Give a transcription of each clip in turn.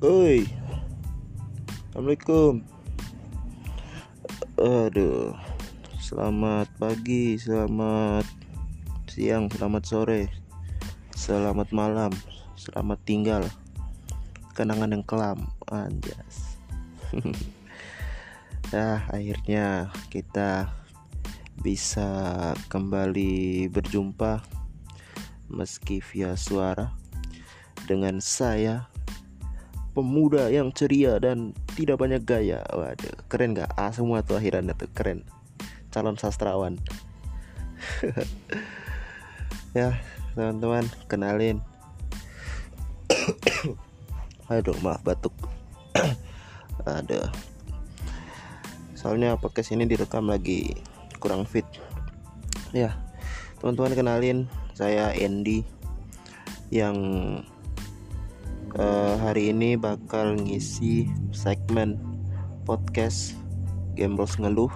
Oi. Assalamualaikum. Aduh. Selamat pagi Selamat siang Selamat sore Selamat malam Selamat tinggal. Kenangan yang kelam Anjas. Ya akhirnya kita bisa kembali berjumpa meski via suara dengan saya pemuda yang ceria dan tidak banyak gaya. Waduh keren gak ah semua tuh akhirannya tuh keren. Calon sastrawan. Ya teman-teman kenalin. Aduh maaf batuk. Ada soalnya podcast ini direkam lagi kurang fit. Ya teman-teman kenalin saya Andy yang uh, hari ini bakal ngisi segmen podcast Gambles ngeluh.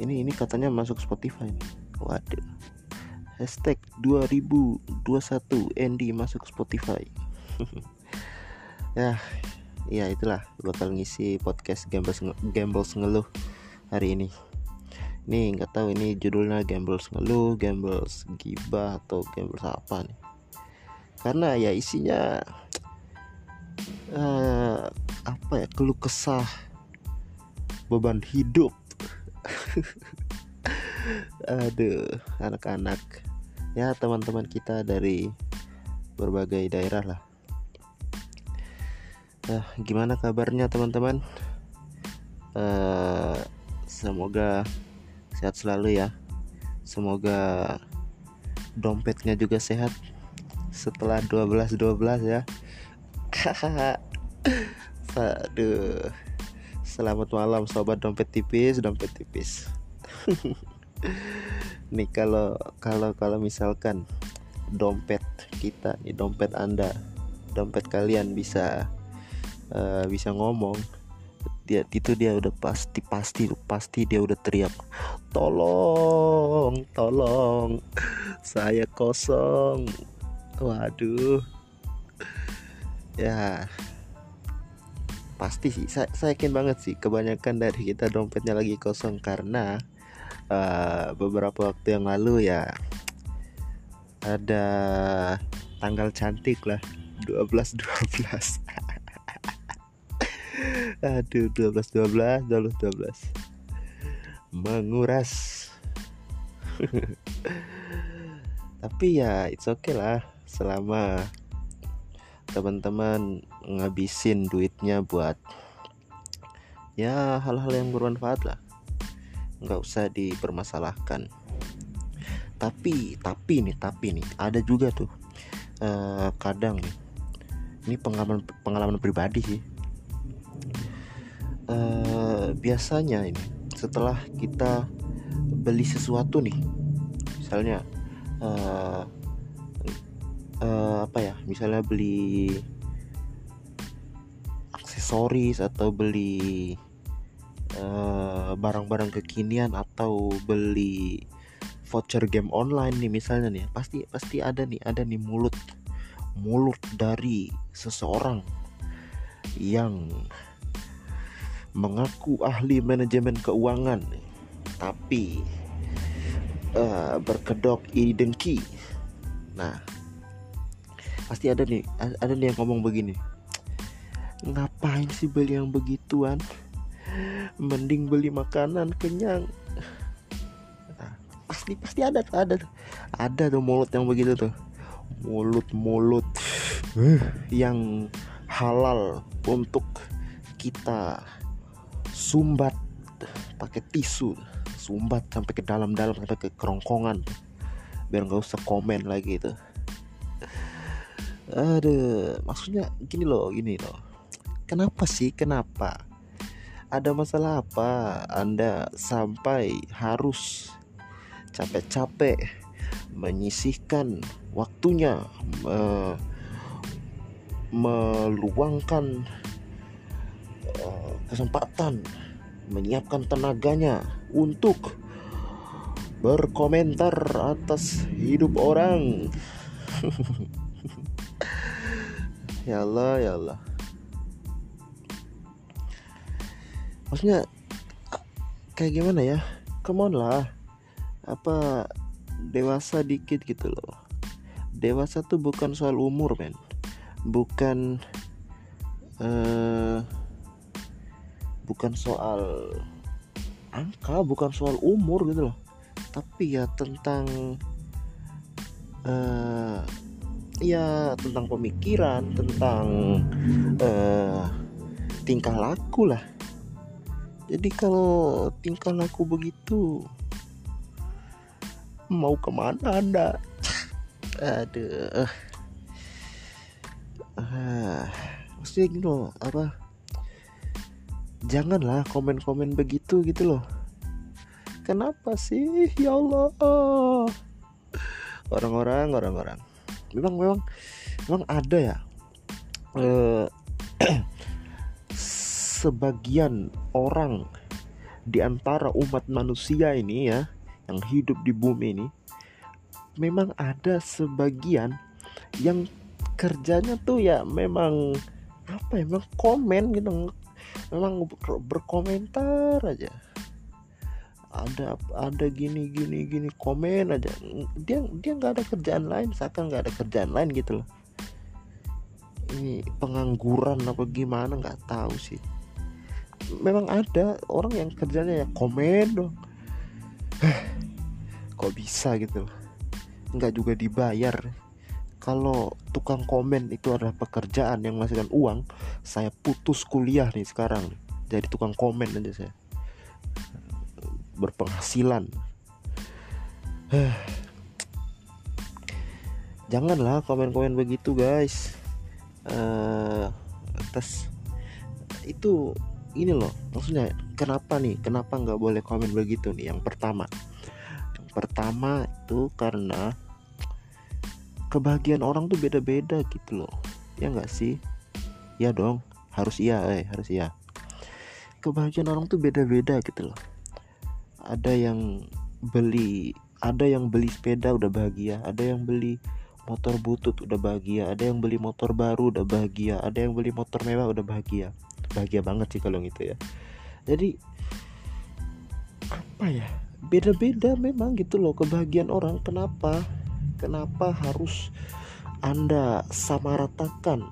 Ini ini katanya masuk Spotify nih. Waduh. Hashtag 2021 Andy masuk Spotify. ya, ya itulah bakal ngisi podcast Gambles Gambles ngeluh hari ini. Ini nggak tahu ini judulnya Gambles ngeluh, Gambles gibah atau Gambles apa nih karena ya isinya uh, apa ya keluh kesah beban hidup. Aduh anak-anak. Ya teman-teman kita dari berbagai daerah lah. Uh, gimana kabarnya teman-teman? Uh, semoga sehat selalu ya. Semoga dompetnya juga sehat setelah 12 12 ya. Aduh. Selamat malam sobat dompet tipis dompet tipis. Nih kalau kalau kalau misalkan dompet kita nih dompet anda dompet kalian bisa uh, bisa ngomong dia itu dia udah pasti pasti pasti dia udah teriak tolong tolong saya kosong waduh. Ya. Pasti sih. Saya, saya yakin banget sih kebanyakan dari kita dompetnya lagi kosong karena uh, beberapa waktu yang lalu ya ada tanggal cantik lah. 12 12 aduh 12 12 12 12 menguras tapi ya it's okay lah. Selama teman-teman ngabisin duitnya buat ya hal-hal yang bermanfaat lah. Nggak usah dipermasalahkan. Tapi tapi nih tapi nih ada juga tuh uh, kadang nih ini pengalaman pengalaman pribadi sih. Uh, biasanya ini setelah kita beli sesuatu nih misalnya uh, uh, apa ya? Misalnya beli aksesoris atau beli eh, barang-barang kekinian atau beli voucher game online nih misalnya nih pasti pasti ada nih ada nih mulut mulut dari seseorang yang mengaku ahli manajemen keuangan. Tapi uh, berkedok iri dengki nah pasti ada nih ada nih yang ngomong begini. Ngapain sih beli yang begituan? Mending beli makanan kenyang. Nah, pasti pasti ada ada ada tuh mulut yang begitu tuh. Mulut mulut yang halal untuk kita sumbat pakai tisu sumbat sampai ke dalam-dalam sampai ke kerongkongan. Biar nggak usah komen lagi itu. Ada maksudnya gini loh gini loh. Kenapa sih? Kenapa? Ada masalah apa? Anda sampai harus capek-capek menyisihkan waktunya me meluangkan uh, kesempatan menyiapkan tenaganya untuk berkomentar atas hidup orang. Ya Allah ya Allah. Maksudnya kayak gimana ya? Come on lah. Apa dewasa dikit gitu loh. Dewasa tuh bukan soal umur men. Bukan uh, bukan soal angka bukan soal umur gitu loh. Tapi ya tentang uh, ya tentang pemikiran tentang uh, tingkah laku lah. Jadi kalau tingkah laku begitu mau ke mana anda? Aduh. Ah, maksudnya gini loh apa janganlah komen-komen begitu gitu loh. Kenapa sih? Ya Allah. Orang-orang orang-orang. Memang memang memang ada ya. Eh, sebagian orang di antara umat manusia ini ya yang hidup di bumi ini memang ada sebagian yang kerjanya tuh ya memang apa ya memang komen gitu memang berkomentar aja. Ada ada gini gini gini komen aja. Dia dia nggak ada kerjaan lain seakan nggak ada kerjaan lain gitu loh. Ini pengangguran apa gimana nggak tahu sih. Memang ada orang yang kerjanya ya komen dong. Kok bisa gitu nggak juga dibayar kalau tukang komen itu adalah pekerjaan yang menghasilkan uang saya putus kuliah nih sekarang. Jadi tukang komen aja saya. Berpenghasilan. Janganlah komen-komen begitu guys. Uh, atas itu ini loh maksudnya kenapa nih? Kenapa nggak boleh komen begitu nih? Yang pertama. Yang pertama itu karena kebahagiaan orang tuh beda-beda gitu loh. Ya nggak sih? Ya dong harus iya eh harus iya. Kebahagiaan orang tuh beda-beda gitu loh. Ada yang beli ada yang beli sepeda udah bahagia ada yang beli motor butut udah bahagia ada yang beli motor baru udah bahagia ada yang beli motor mewah udah bahagia. Bahagia banget sih kalau gitu ya. Jadi apa ya? Beda-beda memang gitu loh kebahagiaan orang. Kenapa kenapa harus anda samaratakan?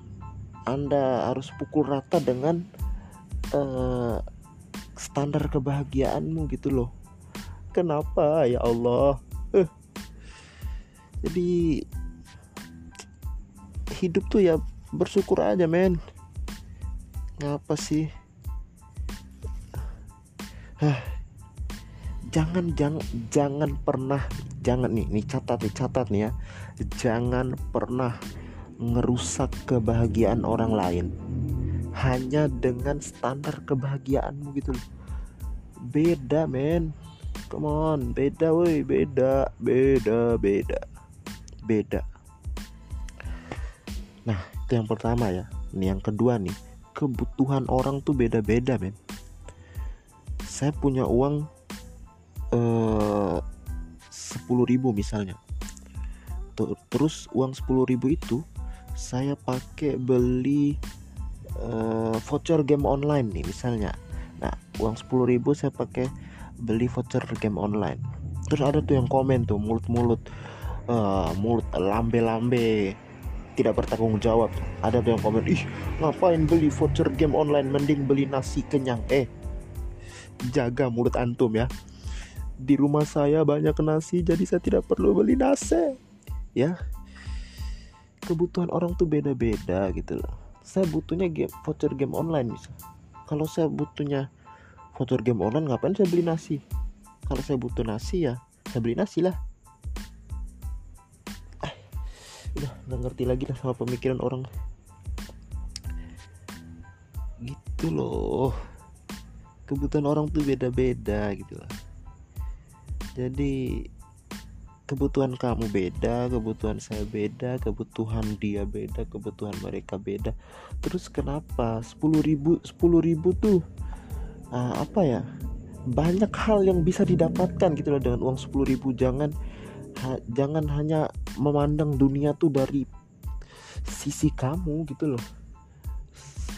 Anda harus pukul rata dengan uh, standar kebahagiaanmu gitu loh. Kenapa? Ya Allah. Uh. jadi hidup tuh ya bersyukur aja men. Ngapa sih? Hah, jangan jangan jangan pernah jangan nih nih catat nih catat nih ya. Jangan pernah ngerusak kebahagiaan orang lain. Hanya dengan standar kebahagiaanmu gitu beda men. Come on beda woi. Beda beda beda. Beda. Nah itu yang pertama ya. Ini yang kedua nih. Kebutuhan orang tuh beda-beda men. Saya punya uang sepuluh ribu misalnya. Terus uang sepuluh ribu itu saya pakai beli uh, voucher game online nih misalnya. Nah uang sepuluh ribu saya pakai beli voucher game online. Terus ada tuh yang komen tuh mulut-mulut uh, mulut lambe-lambe tidak bertanggung jawab. Ada yang komen ih ngapain beli voucher game online? Mending beli nasi kenyang. Eh jaga mulut antum ya di rumah saya banyak nasi jadi saya tidak perlu beli nasi. Ya. Kebutuhan orang tuh beda-beda gitu loh. Saya butuhnya game voucher game online bisa kalau saya butuhnya voucher game online ngapain saya beli nasi? Kalau saya butuh nasi ya saya beli nasi lah. Udah nggak ngerti lagi lah sama pemikiran orang. Gitu loh. Kebutuhan orang tuh beda-beda gitu lah jadi kebutuhan kamu beda, kebutuhan saya beda, kebutuhan dia beda, kebutuhan mereka beda. Terus kenapa 10 ribu 10 ribu tuh uh, apa ya? Banyak hal yang bisa didapatkan gitu loh dengan uang 10 ribu. Jangan ha, jangan hanya memandang dunia tuh dari sisi kamu gitu loh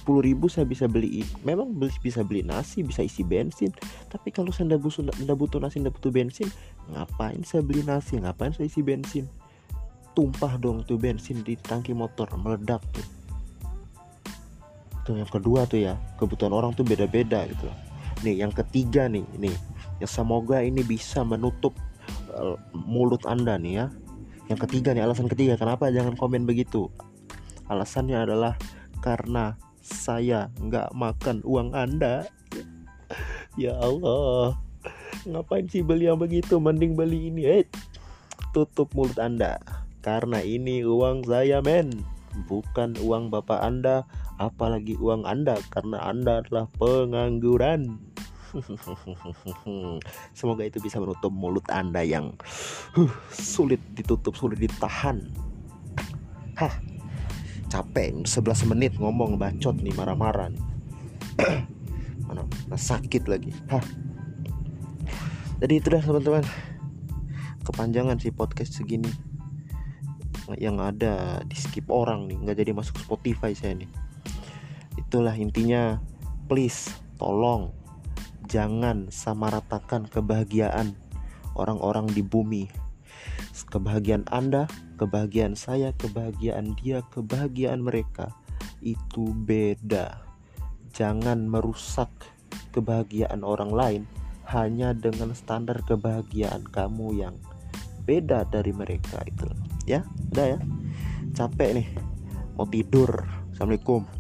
sepuluh ribu saya bisa beli memang bisa beli nasi bisa isi bensin tapi kalau saya tidak butuh nasi tidak butuh bensin ngapain saya beli nasi? Ngapain saya isi bensin? Tumpah dong tuh bensin di tangki motor meledak tuh. Tuh yang kedua tuh ya kebutuhan orang tuh beda-beda gitu. Nih yang ketiga nih nih. Ya semoga ini bisa menutup uh, mulut anda nih ya. Yang ketiga nih alasan ketiga kenapa jangan komen begitu? Alasannya adalah karena saya nggak makan uang Anda. Ya Allah, ngapain sih beli yang begitu? Mending beli ini. Eh, tutup mulut Anda. Karena ini uang saya, men. Bukan uang bapak Anda, apalagi uang Anda karena Anda adalah pengangguran. Semoga itu bisa menutup mulut Anda yang uh, sulit ditutup, sulit ditahan. Hah, capek 11 menit ngomong bacot nih marah-marah mana? Nah, sakit lagi. Hah. jadi itu dah teman-teman. Kepanjangan sih podcast segini. Yang ada di skip orang nih. Nggak jadi masuk Spotify saya nih. Itulah intinya. Please tolong jangan samaratakan kebahagiaan orang-orang di bumi. Kebahagiaan Anda kebahagiaan saya, kebahagiaan dia, kebahagiaan mereka itu beda. Jangan merusak kebahagiaan orang lain hanya dengan standar kebahagiaan kamu yang beda dari mereka itu. Ya, udah ya. Capek nih. Mau tidur. Assalamualaikum.